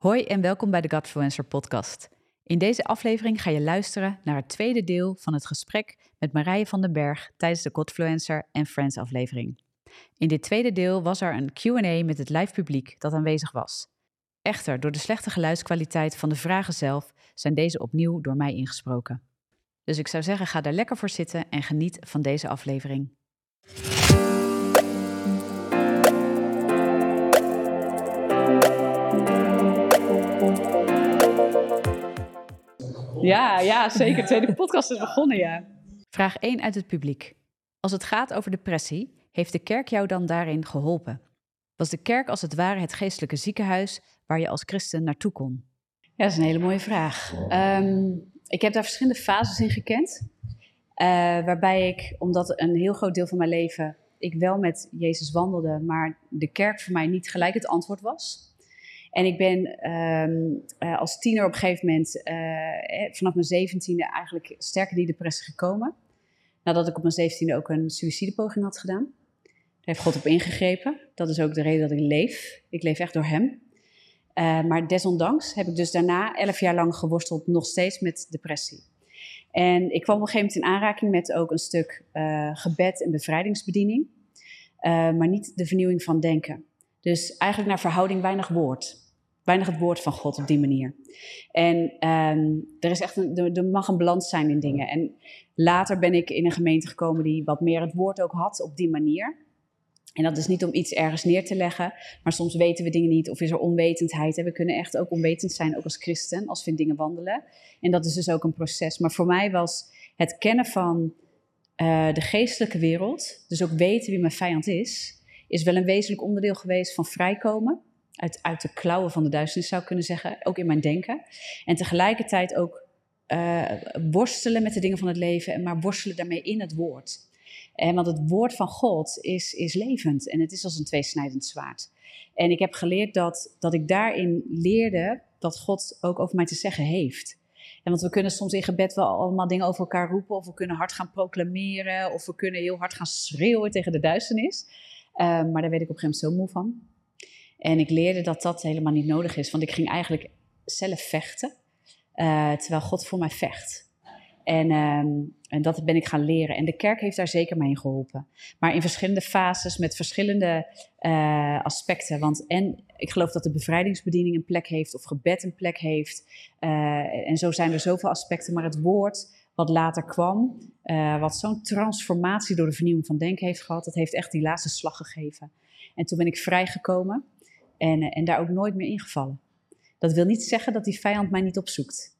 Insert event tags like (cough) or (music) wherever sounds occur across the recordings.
Hoi en welkom bij de Godfluencer podcast. In deze aflevering ga je luisteren naar het tweede deel van het gesprek met Marije van den Berg tijdens de Godfluencer en Friends aflevering. In dit tweede deel was er een Q&A met het live publiek dat aanwezig was. Echter, door de slechte geluidskwaliteit van de vragen zelf zijn deze opnieuw door mij ingesproken. Dus ik zou zeggen, ga daar lekker voor zitten en geniet van deze aflevering. Ja, ja, zeker. De tweede podcast is begonnen, ja. Vraag 1 uit het publiek. Als het gaat over depressie, heeft de kerk jou dan daarin geholpen? Was de kerk als het ware het geestelijke ziekenhuis waar je als christen naartoe kon? Ja, dat is een hele mooie vraag. Ehm, ik heb daar verschillende fases in gekend. Uh, waarbij ik, omdat een heel groot deel van mijn leven ik wel met Jezus wandelde, maar de kerk voor mij niet gelijk het antwoord was. En ik ben um, uh, als tiener op een gegeven moment, uh, vanaf mijn zeventiende, eigenlijk sterker die depressie gekomen. Nadat ik op mijn zeventiende ook een suïcidepoging had gedaan. Daar heeft God op ingegrepen. Dat is ook de reden dat ik leef. Ik leef echt door Hem. Maar desondanks heb ik dus daarna elf jaar lang geworsteld, nog steeds met depressie. En ik kwam op een gegeven moment in aanraking met ook een stuk gebed en bevrijdingsbediening. maar niet de vernieuwing van denken. Dus eigenlijk naar verhouding weinig woord. Weinig het woord van God op die manier. En um, er, is echt een, er, mag een balans zijn in dingen. En later ben ik in een gemeente gekomen die wat meer het woord ook had op die manier. En dat is niet om iets ergens neer te leggen, maar soms weten we dingen niet of is er onwetendheid. En we kunnen echt ook onwetend zijn, ook als christen, als we in dingen wandelen. En dat is dus ook een proces. Maar voor mij was het kennen van uh, de geestelijke wereld, dus ook weten wie mijn vijand is, is wel een wezenlijk onderdeel geweest van vrijkomen. Uit, uit de klauwen van de duisternis zou kunnen zeggen, ook in mijn denken. En tegelijkertijd ook uh, worstelen met de dingen van het leven, maar worstelen daarmee in het woord. En want het woord van God is, is levend en het is als een tweesnijdend zwaard. En ik heb geleerd dat, dat ik daarin leerde dat God ook over mij te zeggen heeft. En want we kunnen soms in gebed wel allemaal dingen over elkaar roepen, of we kunnen hard gaan proclameren, of we kunnen heel hard gaan schreeuwen tegen de duisternis. Ehm, maar daar werd ik op een gegeven moment zo moe van. En ik leerde dat dat helemaal niet nodig is, want ik ging eigenlijk zelf vechten, uh, terwijl God voor mij vecht. En, um, en, dat ben ik gaan leren. En de kerk heeft daar zeker mee geholpen. Maar in verschillende fases, met verschillende uh, aspecten. Want en ik geloof dat de bevrijdingsbediening een plek heeft, of gebed een plek heeft. Uh, en zo zijn er zoveel aspecten. Maar het woord wat later kwam, wat zo'n transformatie door de vernieuwing van denken heeft gehad, dat heeft echt die laatste slag gegeven. En toen ben ik vrijgekomen en, uh, en daar ook nooit meer ingevallen. Dat wil niet zeggen dat die vijand mij niet opzoekt.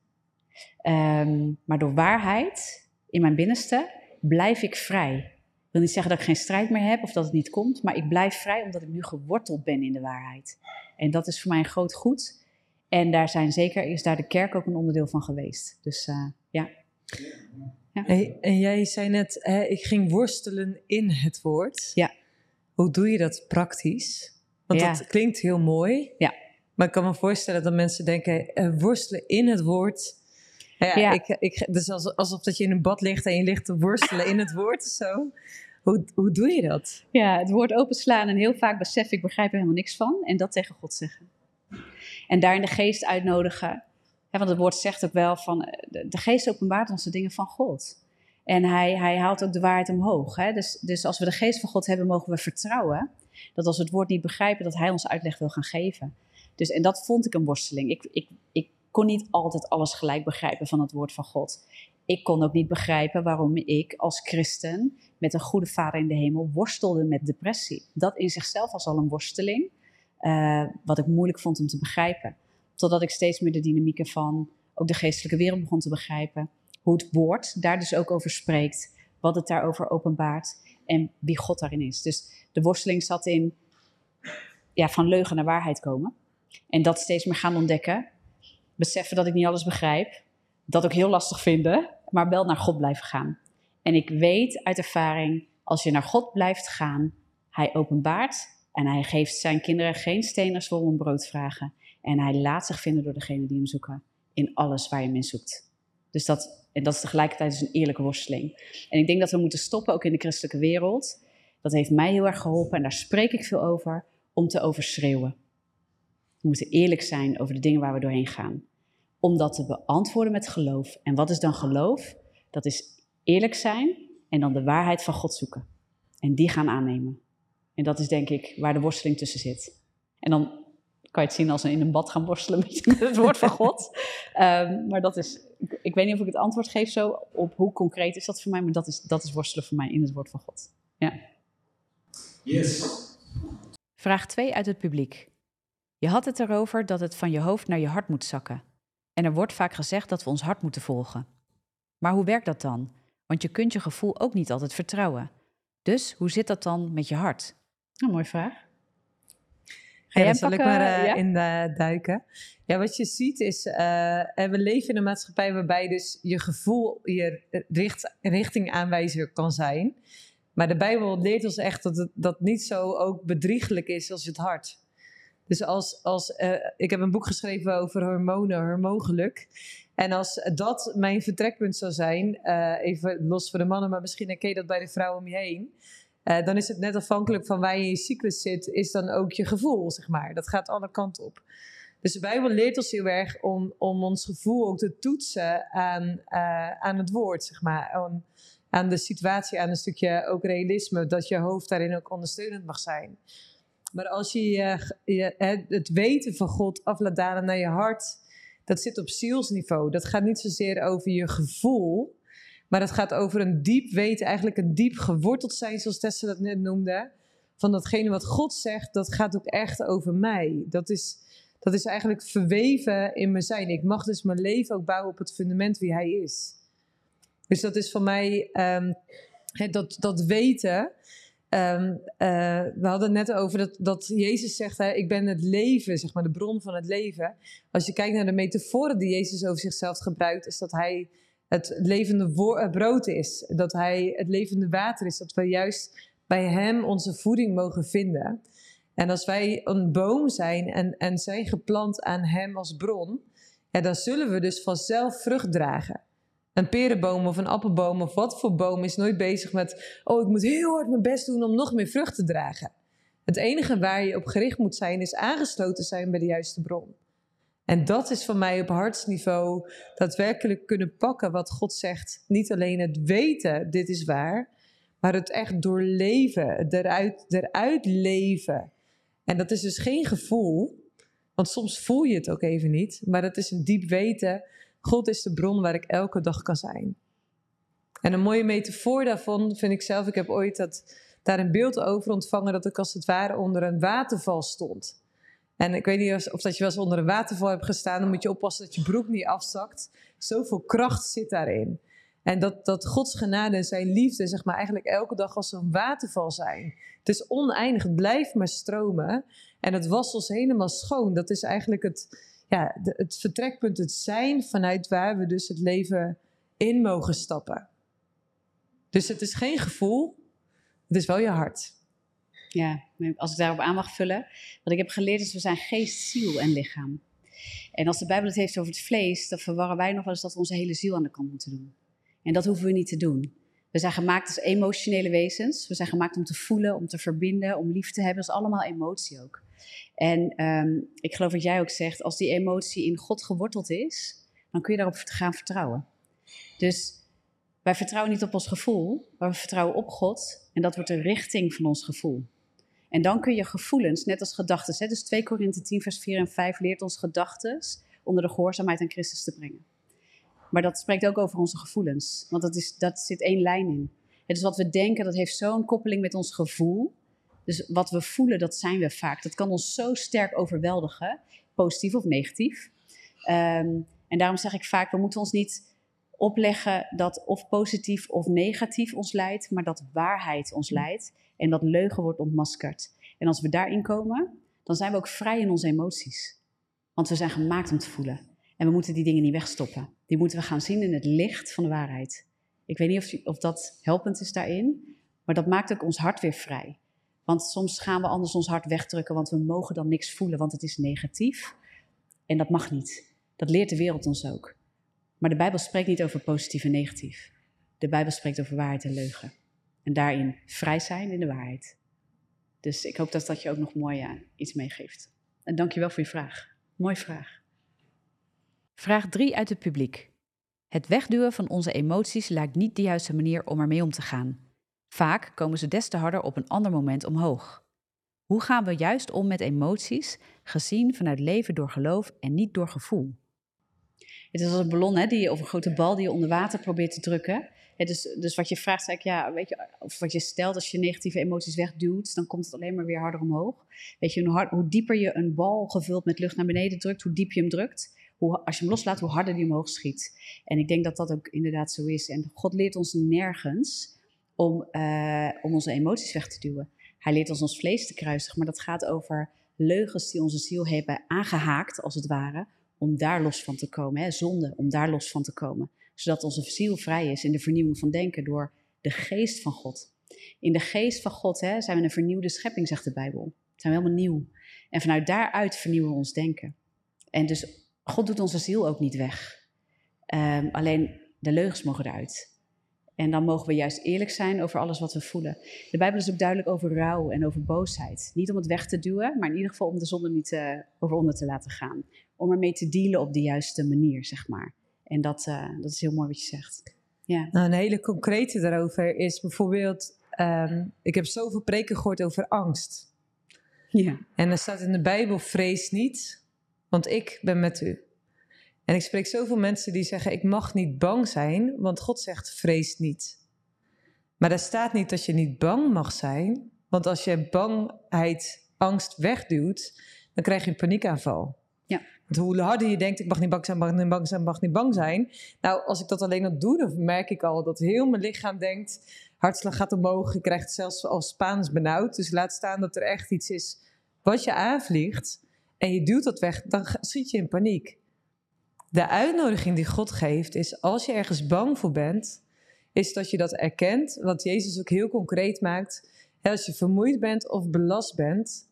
Um, maar door waarheid in mijn binnenste blijf ik vrij. Ik wil niet zeggen dat ik geen strijd meer heb of dat het niet komt, maar ik blijf vrij omdat ik nu geworteld ben in de waarheid. En dat is voor mij een groot goed. En daar zijn zeker, is daar de kerk ook een onderdeel van geweest. Dus uh, ja. Ja. Hey, en jij zei net, hè, ik ging worstelen in het woord. Ja. Hoe doe je dat praktisch? Want Ja. dat klinkt heel mooi. Ja. Maar ik kan me voorstellen dat mensen denken, eh, worstelen in het woord. Ja, Ja. Ik, ik, dus als, alsof dat je in een bad ligt en je ligt te worstelen in het woord zo. Hoe, hoe doe je dat? Ja, het woord openslaan en heel vaak besef ik begrijp er helemaal niks van en dat tegen God zeggen. En daarin de geest uitnodigen. Ja, want het woord zegt ook wel van eh, de, de geest openbaart ons de dingen van God. En hij, hij haalt ook de waarheid omhoog. Hè? Dus, dus als we de geest van God hebben, mogen we vertrouwen dat als we het woord niet begrijpen, dat hij ons uitleg wil gaan geven. Dus, en dat vond ik een worsteling. Ik, ik, ik kon niet altijd alles gelijk begrijpen van het woord van God. Ik kon ook niet begrijpen waarom ik als christen met een goede vader in de hemel worstelde met depressie. Dat in zichzelf was al een worsteling, uh, wat ik moeilijk vond om te begrijpen. Totdat ik steeds meer de dynamieken van ook de geestelijke wereld begon te begrijpen. Hoe het woord daar dus ook over spreekt, wat het daarover openbaart en wie God daarin is. Dus de worsteling zat in ja, van leugen naar waarheid komen. En dat steeds meer gaan ontdekken. Beseffen dat ik niet alles begrijp. Dat ook heel lastig vinden, maar wel naar God blijven gaan. En ik weet uit ervaring, als je naar God blijft gaan, hij openbaart en hij geeft zijn kinderen geen steen als om brood vragen. En hij laat zich vinden door degene die hem zoeken. In alles waar je hem in zoekt. Dus dat, en dat is tegelijkertijd dus een eerlijke worsteling. En ik denk dat we moeten stoppen, ook in de christelijke wereld. Dat heeft mij heel erg geholpen en daar spreek ik veel over, om te overschreeuwen. We moeten eerlijk zijn over de dingen waar we doorheen gaan. Om dat te beantwoorden met geloof. En wat is dan geloof? Dat is eerlijk zijn en dan de waarheid van God zoeken. En die gaan aannemen. En dat is denk ik waar de worsteling tussen zit. En dan kan je het zien als in een bad gaan worstelen met (laughs) het woord van God. Ehm, maar dat is, ik, ik, weet niet of ik het antwoord geef zo op hoe concreet is dat voor mij, maar dat is, dat is worstelen voor mij in het woord van God. Ja. Yes. Vraag 2 uit het publiek. Je had het erover dat het van je hoofd naar je hart moet zakken. En er wordt vaak gezegd dat we ons hart moeten volgen. Maar hoe werkt dat dan? Want je kunt je gevoel ook niet altijd vertrouwen. Dus hoe zit dat dan met je hart? Een mooie vraag. Ga ja, zal ik maar uh, ja? in de duiken. Ja, wat je ziet is, uh, we leven in een maatschappij waarbij dus je gevoel je richt, richtingaanwijzer kan zijn. Maar de Bijbel leert ons echt dat het dat niet zo ook bedriegelijk is als het hart. Dus als, als uh, ik heb een boek geschreven over hormonen, hormoongeluk. En als dat mijn vertrekpunt zou zijn, even los voor de mannen, maar misschien herken je dat bij de vrouwen om je heen. Uh, dan is het net afhankelijk van waar je in je cyclus zit, is dan ook je gevoel, zeg maar. Dat gaat alle kanten op. Dus de Bijbel leert ons heel erg om, om ons gevoel ook te toetsen aan, aan het woord, zeg maar. Aan, aan de situatie, aan een stukje ook realisme, dat je hoofd daarin ook ondersteunend mag zijn. Maar als je, je het weten van God af laat dalen naar je hart, dat zit op zielsniveau. Dat gaat niet zozeer over je gevoel, maar het gaat over een diep weten, eigenlijk een diep geworteld zijn, zoals Tessa dat net noemde. Van datgene wat God zegt, dat gaat ook echt over mij. Dat is, dat is eigenlijk verweven in mijn zijn. Ik mag dus mijn leven ook bouwen op het fundament wie Hij is. Dus dat is voor mij um, dat, dat weten. Um, uh, we hadden het net over dat, dat Jezus zegt: hè, Ik ben het leven, zeg maar, de bron van het leven. Als je kijkt naar de metaforen die Jezus over zichzelf gebruikt, is dat hij het levende eh, brood is. Dat hij het levende water is. Dat we juist bij hem onze voeding mogen vinden. En als wij een boom zijn en, en zijn geplant aan hem als bron, dan zullen we dus vanzelf vrucht dragen. Een perenboom of een appelboom of wat voor boom is nooit bezig met: oh, ik moet heel hard mijn best doen om nog meer vrucht te dragen. Het enige waar je op gericht moet zijn, is aangesloten zijn bij de juiste bron. En dat is voor mij op hartsniveau daadwerkelijk kunnen pakken wat God zegt. Niet alleen het weten, dit is waar, maar het echt doorleven, eruit, eruit leven. En dat is dus geen gevoel, want soms voel je het ook even niet, maar dat is een diep weten God is de bron waar ik elke dag kan zijn. En een mooie metafoor daarvan vind ik zelf. Ik heb ooit dat, daar een beeld over ontvangen dat ik als het ware onder een waterval stond. En ik weet niet of dat je wel eens onder een waterval hebt gestaan. Dan moet je oppassen dat je broek niet afzakt. Zoveel kracht zit daarin. En dat, dat Gods genade en zijn liefde, zeg maar, eigenlijk elke dag als zo'n waterval zijn. Het is oneindig, het blijft maar stromen. En het was ons helemaal schoon. Dat is eigenlijk het, ja, het vertrekpunt, het zijn vanuit waar we dus het leven in mogen stappen. Dus het is geen gevoel, het is wel je hart. Ja, als ik daarop aan mag vullen. Wat ik heb geleerd is, we zijn geest, ziel en lichaam. En als de Bijbel het heeft over het vlees, dan verwarren wij nog wel eens dat we onze hele ziel aan de kant moeten doen. En dat hoeven we niet te doen. We zijn gemaakt als emotionele wezens. We zijn gemaakt om te voelen, om te verbinden, om lief te hebben. Dat is allemaal emotie ook. En um, ik geloof wat jij ook zegt, als die emotie in God geworteld is, dan kun je daarop gaan vertrouwen. Dus wij vertrouwen niet op ons gevoel, maar we vertrouwen op God. En dat wordt de richting van ons gevoel. En dan kun je gevoelens, net als gedachten. Dus 2 Korinthe 10, vers 4 en 5 leert ons gedachten onder de gehoorzaamheid aan Christus te brengen. Maar dat spreekt ook over onze gevoelens, want dat, is, dat zit één lijn in. Het is wat we denken, dat heeft zo'n koppeling met ons gevoel. Dus wat we voelen, dat zijn we vaak. Dat kan ons zo sterk overweldigen, positief of negatief. Um, en daarom zeg ik vaak, we moeten ons niet opleggen dat of positief of negatief ons leidt, maar dat waarheid ons leidt en dat leugen wordt ontmaskerd. En als we daarin komen, dan zijn we ook vrij in onze emoties. Want we zijn gemaakt om te voelen. En we moeten die dingen niet wegstoppen. Die moeten we gaan zien in het licht van de waarheid. Ik weet niet of, of dat helpend is daarin, maar dat maakt ook ons hart weer vrij. Want soms gaan we anders ons hart wegdrukken, want we mogen dan niks voelen, want het is negatief. En dat mag niet. Dat leert de wereld ons ook. Maar de Bijbel spreekt niet over positief en negatief. De Bijbel spreekt over waarheid en leugen. En daarin vrij zijn in de waarheid. Dus ik hoop dat dat je ook nog mooi uh, iets meegeeft. En dankjewel voor je vraag. Mooie vraag. Vraag 3 uit het publiek. Het wegduwen van onze emoties lijkt niet de juiste manier om ermee om te gaan. Vaak komen ze des te harder op een ander moment omhoog. Hoe gaan we juist om met emoties, gezien vanuit leven door geloof en niet door gevoel? Het is als een ballon hè, die, of een grote bal die je onder water probeert te drukken. dus, dus wat je vraagt, ik, ja, weet je, of wat je stelt als je negatieve emoties wegduwt, dan komt het alleen maar weer harder omhoog. Weet je, hoe, hoe dieper je een bal gevuld met lucht naar beneden drukt, hoe dieper je hem drukt, hoe, als je hem loslaat, hoe harder die omhoog schiet. En ik denk dat dat ook inderdaad zo is. En God leert ons nergens om, uh, om onze emoties weg te duwen. Hij leert ons ons vlees te kruisigen, maar dat gaat over leugens die onze ziel hebben aangehaakt, als het ware, om daar los van te komen. Hè? Zonde, om daar los van te komen. Zodat onze ziel vrij is in de vernieuwing van denken door de geest van God. In de geest van God hè, zijn we een vernieuwde schepping, zegt de Bijbel. Zijn we helemaal nieuw. En vanuit daaruit vernieuwen we ons denken. En dus God doet onze ziel ook niet weg. Um, alleen de leugens mogen eruit. En dan mogen we juist eerlijk zijn over alles wat we voelen. De Bijbel is ook duidelijk over rouw en over boosheid. Niet om het weg te duwen, maar in ieder geval om de zonde niet uh, over onder te laten gaan. Om ermee te dealen op de juiste manier, zeg maar. En dat, uh, dat is heel mooi wat je zegt. Ja. Nou, een hele concrete daarover is bijvoorbeeld... Um, ik heb zoveel preken gehoord over angst. Ja. En er staat in de Bijbel, vrees niet, want ik ben met u. En ik spreek zoveel mensen die zeggen: Ik mag niet bang zijn, want God zegt: Vrees niet. Maar daar staat niet dat je niet bang mag zijn, want als je bangheid, angst wegduwt, dan krijg je een paniekaanval. Ja. Want hoe harder je denkt: Ik mag niet bang zijn, mag niet bang zijn, mag niet bang zijn. Nou, als ik dat alleen al doe, dan merk ik al dat heel mijn lichaam denkt: hartslag gaat omhoog, je krijgt zelfs al Spaans benauwd. Dus laat staan dat er echt iets is wat je aanvliegt en je duwt dat weg, dan schiet je in paniek. De uitnodiging die God geeft is als je ergens bang voor bent, is dat je dat erkent, wat Jezus ook heel concreet maakt. Als je vermoeid bent of belast bent,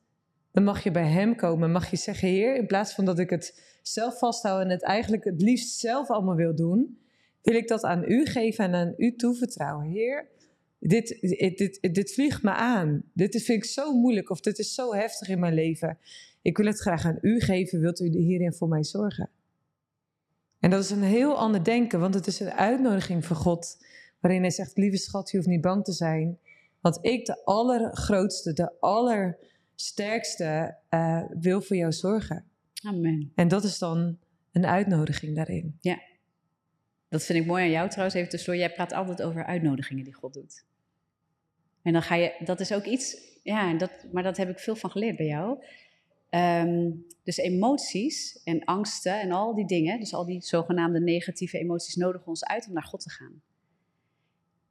dan mag je bij Hem komen. Mag je zeggen, Heer, in plaats van dat ik het zelf vasthoud en het eigenlijk het liefst zelf allemaal wil doen, wil ik dat aan U geven en aan U toevertrouwen. Heer, dit, dit, dit, dit vliegt me aan. Dit vind ik zo moeilijk of dit is zo heftig in mijn leven. Ik wil het graag aan U geven. Wilt U hierin voor mij zorgen? En dat is een heel ander denken, want het is een uitnodiging van God, waarin hij zegt, lieve schat, je hoeft niet bang te zijn, want ik, de allergrootste, de allersterkste, uh, wil voor jou zorgen. Amen. En dat is dan een uitnodiging daarin. Ja, dat vind ik mooi aan jou trouwens, even tussendoor. Jij praat altijd over uitnodigingen die God doet. En dan ga je, dat is ook iets, ja, dat, maar dat heb ik veel van geleerd bij jou. Um, dus emoties en angsten en al die dingen, dus al die zogenaamde negatieve emoties, nodigen ons uit om naar God te gaan.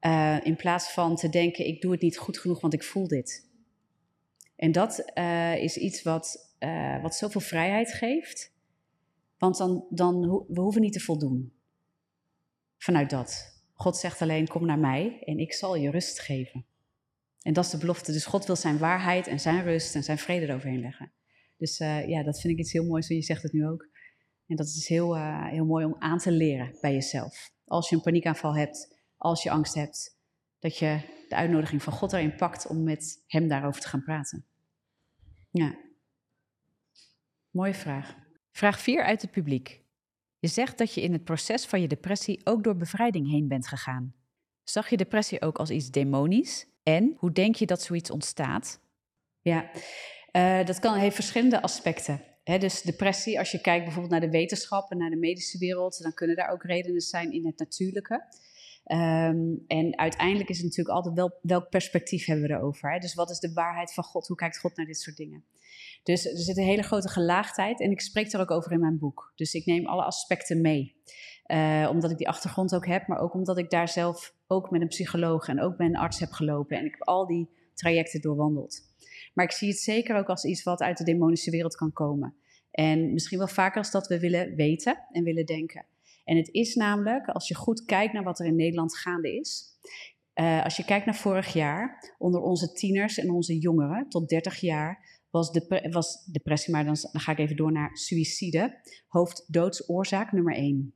Uh, in plaats van te denken, ik doe het niet goed genoeg, want ik voel dit. En dat uh, is iets wat, uh, wat zoveel vrijheid geeft, want dan, dan we hoeven niet te voldoen. Vanuit dat. God zegt alleen, kom naar mij en ik zal je rust geven. En dat is de belofte. Dus God wil zijn waarheid en zijn rust en zijn vrede eroverheen leggen. Dus uh, ja, dat vind ik iets heel moois, je zegt het nu ook. En dat is heel, uh, heel mooi om aan te leren bij jezelf. Als je een paniekaanval hebt, als je angst hebt, dat je de uitnodiging van God erin pakt om met hem daarover te gaan praten. Ja. Mooie vraag. Vraag 4 uit het publiek. Je zegt dat je in het proces van je depressie ook door bevrijding heen bent gegaan. Zag je depressie ook als iets demonisch? En hoe denk je dat zoiets ontstaat? Ja, uh, dat kan, heeft verschillende aspecten. Dus depressie, als je kijkt bijvoorbeeld naar de wetenschap en naar de medische wereld, dan kunnen daar ook redenen zijn in het natuurlijke. Um, en uiteindelijk is het natuurlijk altijd wel welk perspectief hebben we erover. Hè? Dus wat is de waarheid van God? Hoe kijkt God naar dit soort dingen? Dus er zit een hele grote gelaagdheid en ik spreek daar ook over in mijn boek. Dus ik neem alle aspecten mee. Uh, omdat ik die achtergrond ook heb, maar ook omdat ik daar zelf ook met een psycholoog en ook met een arts heb gelopen. En ik heb al die trajecten doorwandeld. Maar ik zie het zeker ook als iets wat uit de demonische wereld kan komen. En misschien wel vaker als dat we willen weten en willen denken. En het is namelijk, als je goed kijkt naar wat er in Nederland gaande is. Uh, als je kijkt naar vorig jaar, onder onze tieners en onze jongeren tot 30 jaar, was, was depressie, maar dan, dan ga ik even door naar suïcide, hoofddoodsoorzaak nummer 1.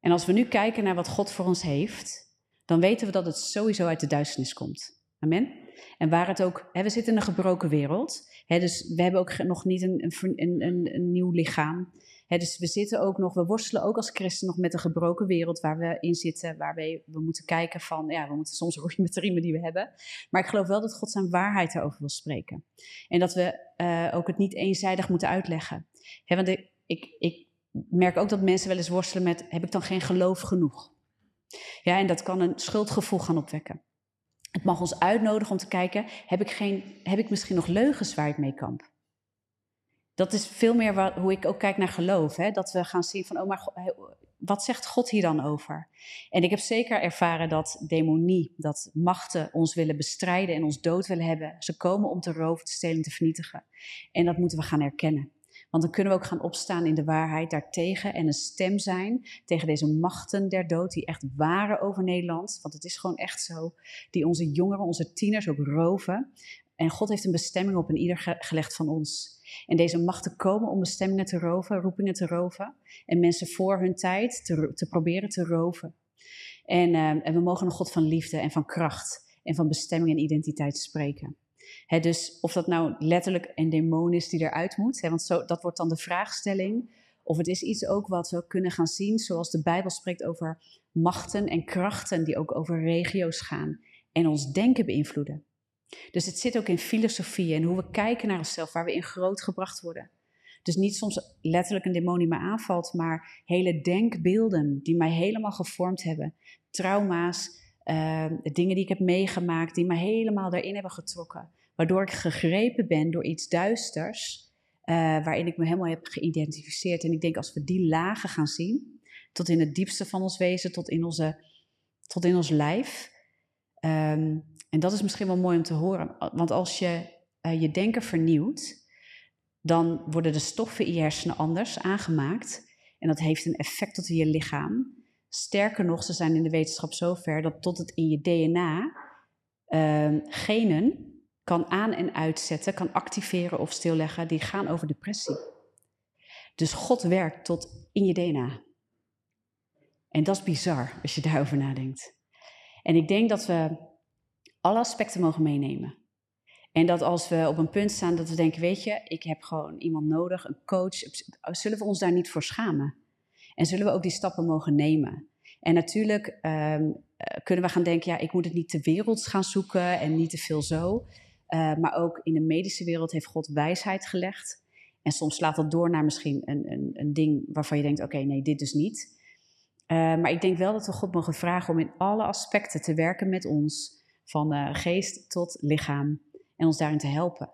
En als we nu kijken naar wat God voor ons heeft, dan weten we dat het sowieso uit de duisternis komt. Amen. En waar het ook, hè, we zitten in een gebroken wereld. Hè, dus we hebben ook nog niet een, een, een, een nieuw lichaam. Hè, dus we zitten ook nog, we worstelen ook als christen nog met een gebroken wereld waar we in zitten. Waarbij we moeten kijken van, ja, we moeten soms (laughs) roeien met de riemen die we hebben. Maar ik geloof wel dat God zijn waarheid erover wil spreken. En dat we uh, ook het niet eenzijdig moeten uitleggen. Hè, want ik, ik merk ook dat mensen wel eens worstelen met, heb ik dan geen geloof genoeg? Ja, en dat kan een schuldgevoel gaan opwekken. Het mag ons uitnodigen om te kijken, heb ik, geen, heb ik misschien nog leugens waar ik mee kamp? Dat is veel meer hoe ik ook kijk naar geloof. Hè? Dat we gaan zien van, oh maar wat zegt God hier dan over? En ik heb zeker ervaren dat demonie, dat machten ons willen bestrijden en ons dood willen hebben. Ze komen om te roven, te stelen, te vernietigen. En dat moeten we gaan erkennen. Want dan kunnen we ook gaan opstaan in de waarheid daartegen en een stem zijn tegen deze machten der dood die echt waren over Nederland. Want het is gewoon echt zo. Die onze jongeren, onze tieners ook roven. En God heeft een bestemming op in ieder gelegd van ons. En deze machten komen om bestemmingen te roven, roepingen te roven. En mensen voor hun tijd te, te proberen te roven. En, uh, en we mogen een God van liefde en van kracht en van bestemming en identiteit spreken dus of dat nou letterlijk een demon is die eruit moet, want zo, dat wordt dan de vraagstelling. Of het is iets ook wat we kunnen gaan zien, zoals de Bijbel spreekt over machten en krachten die ook over regio's gaan en ons denken beïnvloeden. Dus het zit ook in filosofie en hoe we kijken naar onszelf, waar we in groot gebracht worden. Dus niet soms letterlijk een demon die me aanvalt, maar hele denkbeelden die mij helemaal gevormd hebben. Trauma's, uh, dingen die ik heb meegemaakt, die mij helemaal daarin hebben getrokken waardoor ik gegrepen ben door iets duisters, uh, waarin ik me helemaal heb geïdentificeerd. En ik denk als we die lagen gaan zien, tot in het diepste van ons wezen, tot in, onze, tot in ons lijf. Um, en dat is misschien wel mooi om te horen, want als je uh, je denken vernieuwt, dan worden de stoffen in je hersenen anders aangemaakt. En dat heeft een effect op je lichaam. Sterker nog, ze zijn in de wetenschap zover dat tot het in je DNA uh, genen kan aan- en uitzetten, kan activeren of stilleggen, die gaan over depressie. Dus God werkt tot in je DNA. En dat is bizar als je daarover nadenkt. En ik denk dat we alle aspecten mogen meenemen. En dat als we op een punt staan dat we denken, weet je, ik heb gewoon iemand nodig, een coach, zullen we ons daar niet voor schamen? En zullen we ook die stappen mogen nemen? En natuurlijk um, kunnen we gaan denken, ja, ik moet het niet te wereld gaan zoeken en niet te veel zo. Uh, maar ook in de medische wereld heeft God wijsheid gelegd. En soms slaat dat door naar misschien een, een, een ding waarvan je denkt: oké, nee, dit dus niet. Uh, maar ik denk wel dat we God mogen vragen om in alle aspecten te werken met ons, van geest tot lichaam, en ons daarin te helpen.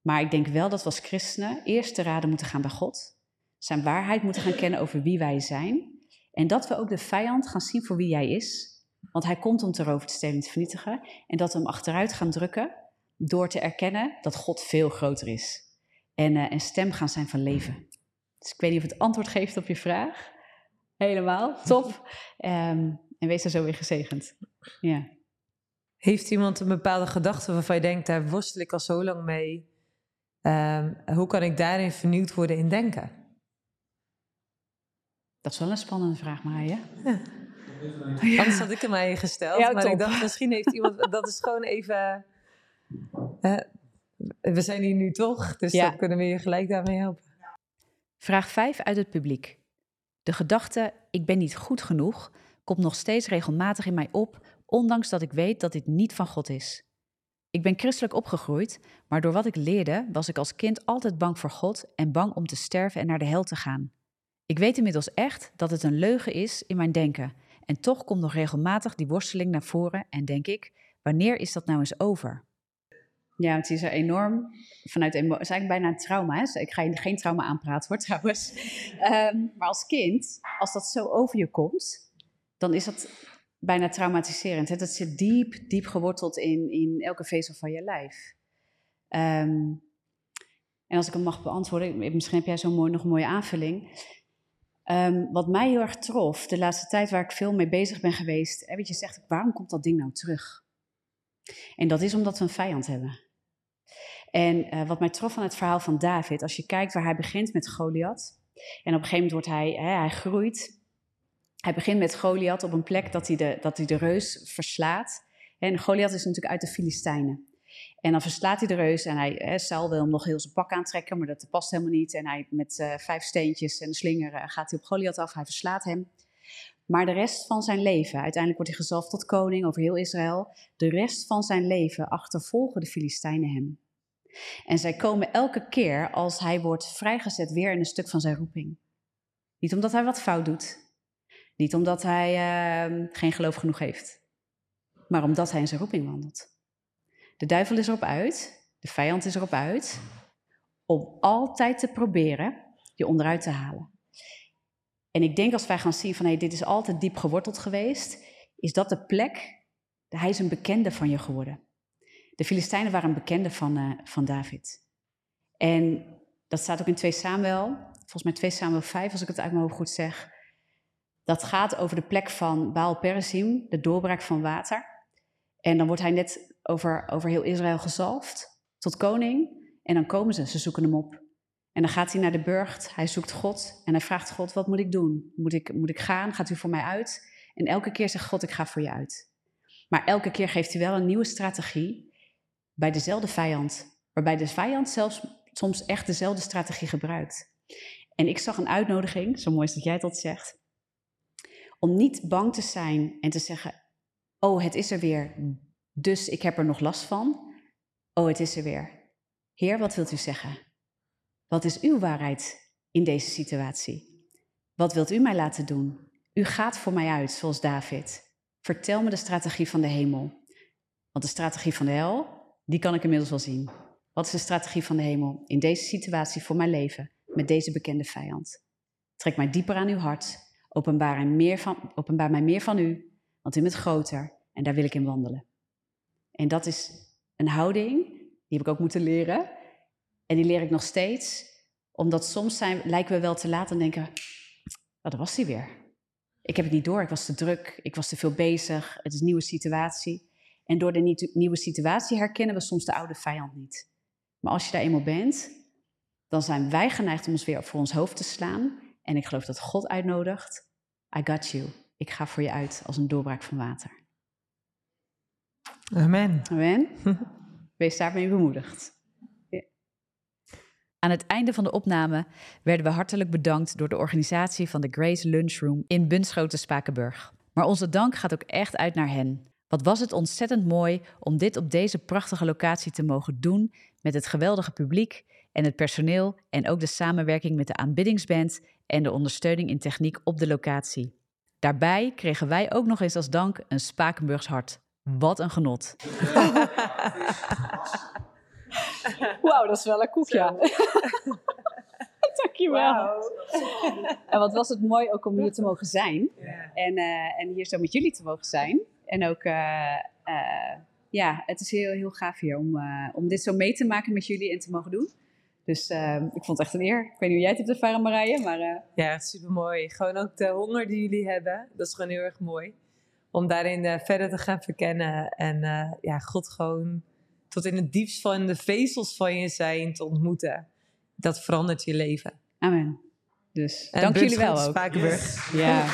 Maar ik denk wel dat we als christenen eerst te raden moeten gaan bij God, zijn waarheid moeten gaan kennen over wie wij zijn, en dat we ook de vijand gaan zien voor wie hij is. Want hij komt om te roven, te stelen, te vernietigen. En dat we hem achteruit gaan drukken door te erkennen dat God veel groter is. En, uh, en stem gaan zijn van leven. Dus ik weet niet of het antwoord geeft op je vraag. Helemaal, top. Um, (laughs) en wees er zo weer gezegend. Ja. Heeft iemand een bepaalde gedachte waarvan je denkt, daar worstel ik al zo lang mee. Um, hoe kan ik daarin vernieuwd worden in denken? Dat is wel een spannende vraag, Marja. Ja. Ja. Anders had ik hem aan je gesteld. Ja, maar top. ik dacht, misschien heeft iemand... (laughs) Dat is gewoon even we zijn hier nu toch, dus dan kunnen we je gelijk daarmee helpen. Vraag 5 uit het publiek. De gedachte, ik ben niet goed genoeg, komt nog steeds regelmatig in mij op, ondanks dat ik weet dat dit niet van God is. Ik ben christelijk opgegroeid, maar door wat ik leerde was ik als kind altijd bang voor God en bang om te sterven en naar de hel te gaan. Ik weet inmiddels echt dat het een leugen is in mijn denken. En toch komt nog regelmatig die worsteling naar voren en denk ik: wanneer is dat nou eens over? Ja, het is er enorm vanuit Het is eigenlijk bijna een trauma. Hè? Ik ga je geen trauma aanpraten hoor (laughs) trouwens. Um, maar als kind, als dat zo over je komt, dan is dat bijna traumatiserend. Hè? Dat zit diep, diep geworteld in, in elke vezel van je lijf. Um, en als ik hem mag beantwoorden, misschien heb jij zo mooi, nog een mooie aanvulling. Um, wat mij heel erg trof, de laatste tijd waar ik veel mee bezig ben geweest, hè, weet je zegt, waarom komt dat ding nou terug? En dat is omdat we een vijand hebben. En uh, wat mij trof van het verhaal van David, als je kijkt waar hij begint met Goliath. En op een gegeven moment wordt hij, hè, hij groeit. Hij begint met Goliath op een plek dat hij de, dat hij de reus verslaat. En Goliath is natuurlijk uit de Filistijnen. En dan verslaat hij de reus en hij, hè, Saul wil hem nog heel zijn pak aantrekken, maar dat past helemaal niet. En hij met uh, vijf steentjes en een slinger uh, gaat hij op Goliath af, hij verslaat hem. Maar de rest van zijn leven, uiteindelijk wordt hij gezalfd tot koning over heel Israël. De rest van zijn leven achtervolgen de Filistijnen hem. En zij komen elke keer als hij wordt vrijgezet weer in een stuk van zijn roeping. Niet omdat hij wat fout doet. Niet omdat hij uh, geen geloof genoeg heeft. Maar omdat hij in zijn roeping wandelt. De duivel is erop uit, de vijand is erop uit, om altijd te proberen je onderuit te halen. En ik denk als wij gaan zien van hey, dit is altijd diep geworteld geweest, is dat de plek, hij is een bekende van je geworden. De Filistijnen waren een bekende van, uh, van David. En dat staat ook in 2 Samuel, volgens mij 2 Samuel 5, als ik het uit mijn hoofd goed zeg. Dat gaat over de plek van Baal Perazim, de doorbraak van water. En dan wordt hij net over, over heel Israël gezalfd tot koning. En dan komen ze, ze zoeken hem op. En dan gaat hij naar de burcht, hij zoekt God en hij vraagt God, wat moet ik doen? Moet ik, moet ik gaan? Gaat u voor mij uit? En elke keer zegt God, ik ga voor je uit. Maar elke keer geeft hij wel een nieuwe strategie bij dezelfde vijand. Waarbij de vijand zelfs soms echt dezelfde strategie gebruikt. En ik zag een uitnodiging, zo mooi is dat jij dat zegt, om niet bang te zijn en te zeggen, oh het is er weer, dus ik heb er nog last van. Oh het is er weer. Heer, wat wilt u zeggen? Wat is uw waarheid in deze situatie? Wat wilt u mij laten doen? U gaat voor mij uit, zoals David. Vertel me de strategie van de hemel. Want de strategie van de hel, die kan ik inmiddels wel zien. Wat is de strategie van de hemel in deze situatie voor mijn leven met deze bekende vijand? Trek mij dieper aan uw hart. Openbaar, meer van, openbaar mij meer van u, want u bent groter en daar wil ik in wandelen. En dat is een houding, die heb ik ook moeten leren. En die leer ik nog steeds, omdat soms zijn, lijken we wel te laat en denken, dat was hij weer. Ik heb het niet door, ik was te druk, ik was te veel bezig, het is een nieuwe situatie. En door de nieuwe situatie herkennen we soms de oude vijand niet. Maar als je daar eenmaal bent, dan zijn wij geneigd om ons weer voor ons hoofd te slaan. En ik geloof dat God uitnodigt, I got you. Ik ga voor je uit als een doorbraak van water. Amen. Amen. (laughs) Wees daarmee bemoedigd. Aan het einde van de opname werden we hartelijk bedankt door de organisatie van de Grace Lunchroom in Bunschoten-Spakenburg. Maar onze dank gaat ook echt uit naar hen. Wat was het ontzettend mooi om dit op deze prachtige locatie te mogen doen met het geweldige publiek en het personeel en ook de samenwerking met de aanbiddingsband en de ondersteuning in techniek op de locatie. Daarbij kregen wij ook nog eens als dank een Spakenburgs hart. Wat een genot. (laughs) Wauw, dat is wel een koekje. (laughs) Dankjewel. Wow. En wat was het mooi ook om hier te mogen zijn. En, uh, en hier zo met jullie te mogen zijn. En ook, uh, uh, ja, het is heel, heel gaaf hier om, om dit zo mee te maken met jullie en te mogen doen. Dus ik vond het echt een eer. Ik weet niet hoe jij het hebt ervaren, Marije, maar... Ja, super mooi. Gewoon ook de honger die jullie hebben. Dat is gewoon heel erg mooi om daarin uh, verder te gaan verkennen. En uh, ja, God gewoon tot in het diepst van de vezels van je zijn te ontmoeten. Dat verandert je leven. Amen. Dus dank jullie wel ook. Spakenburg. Ja.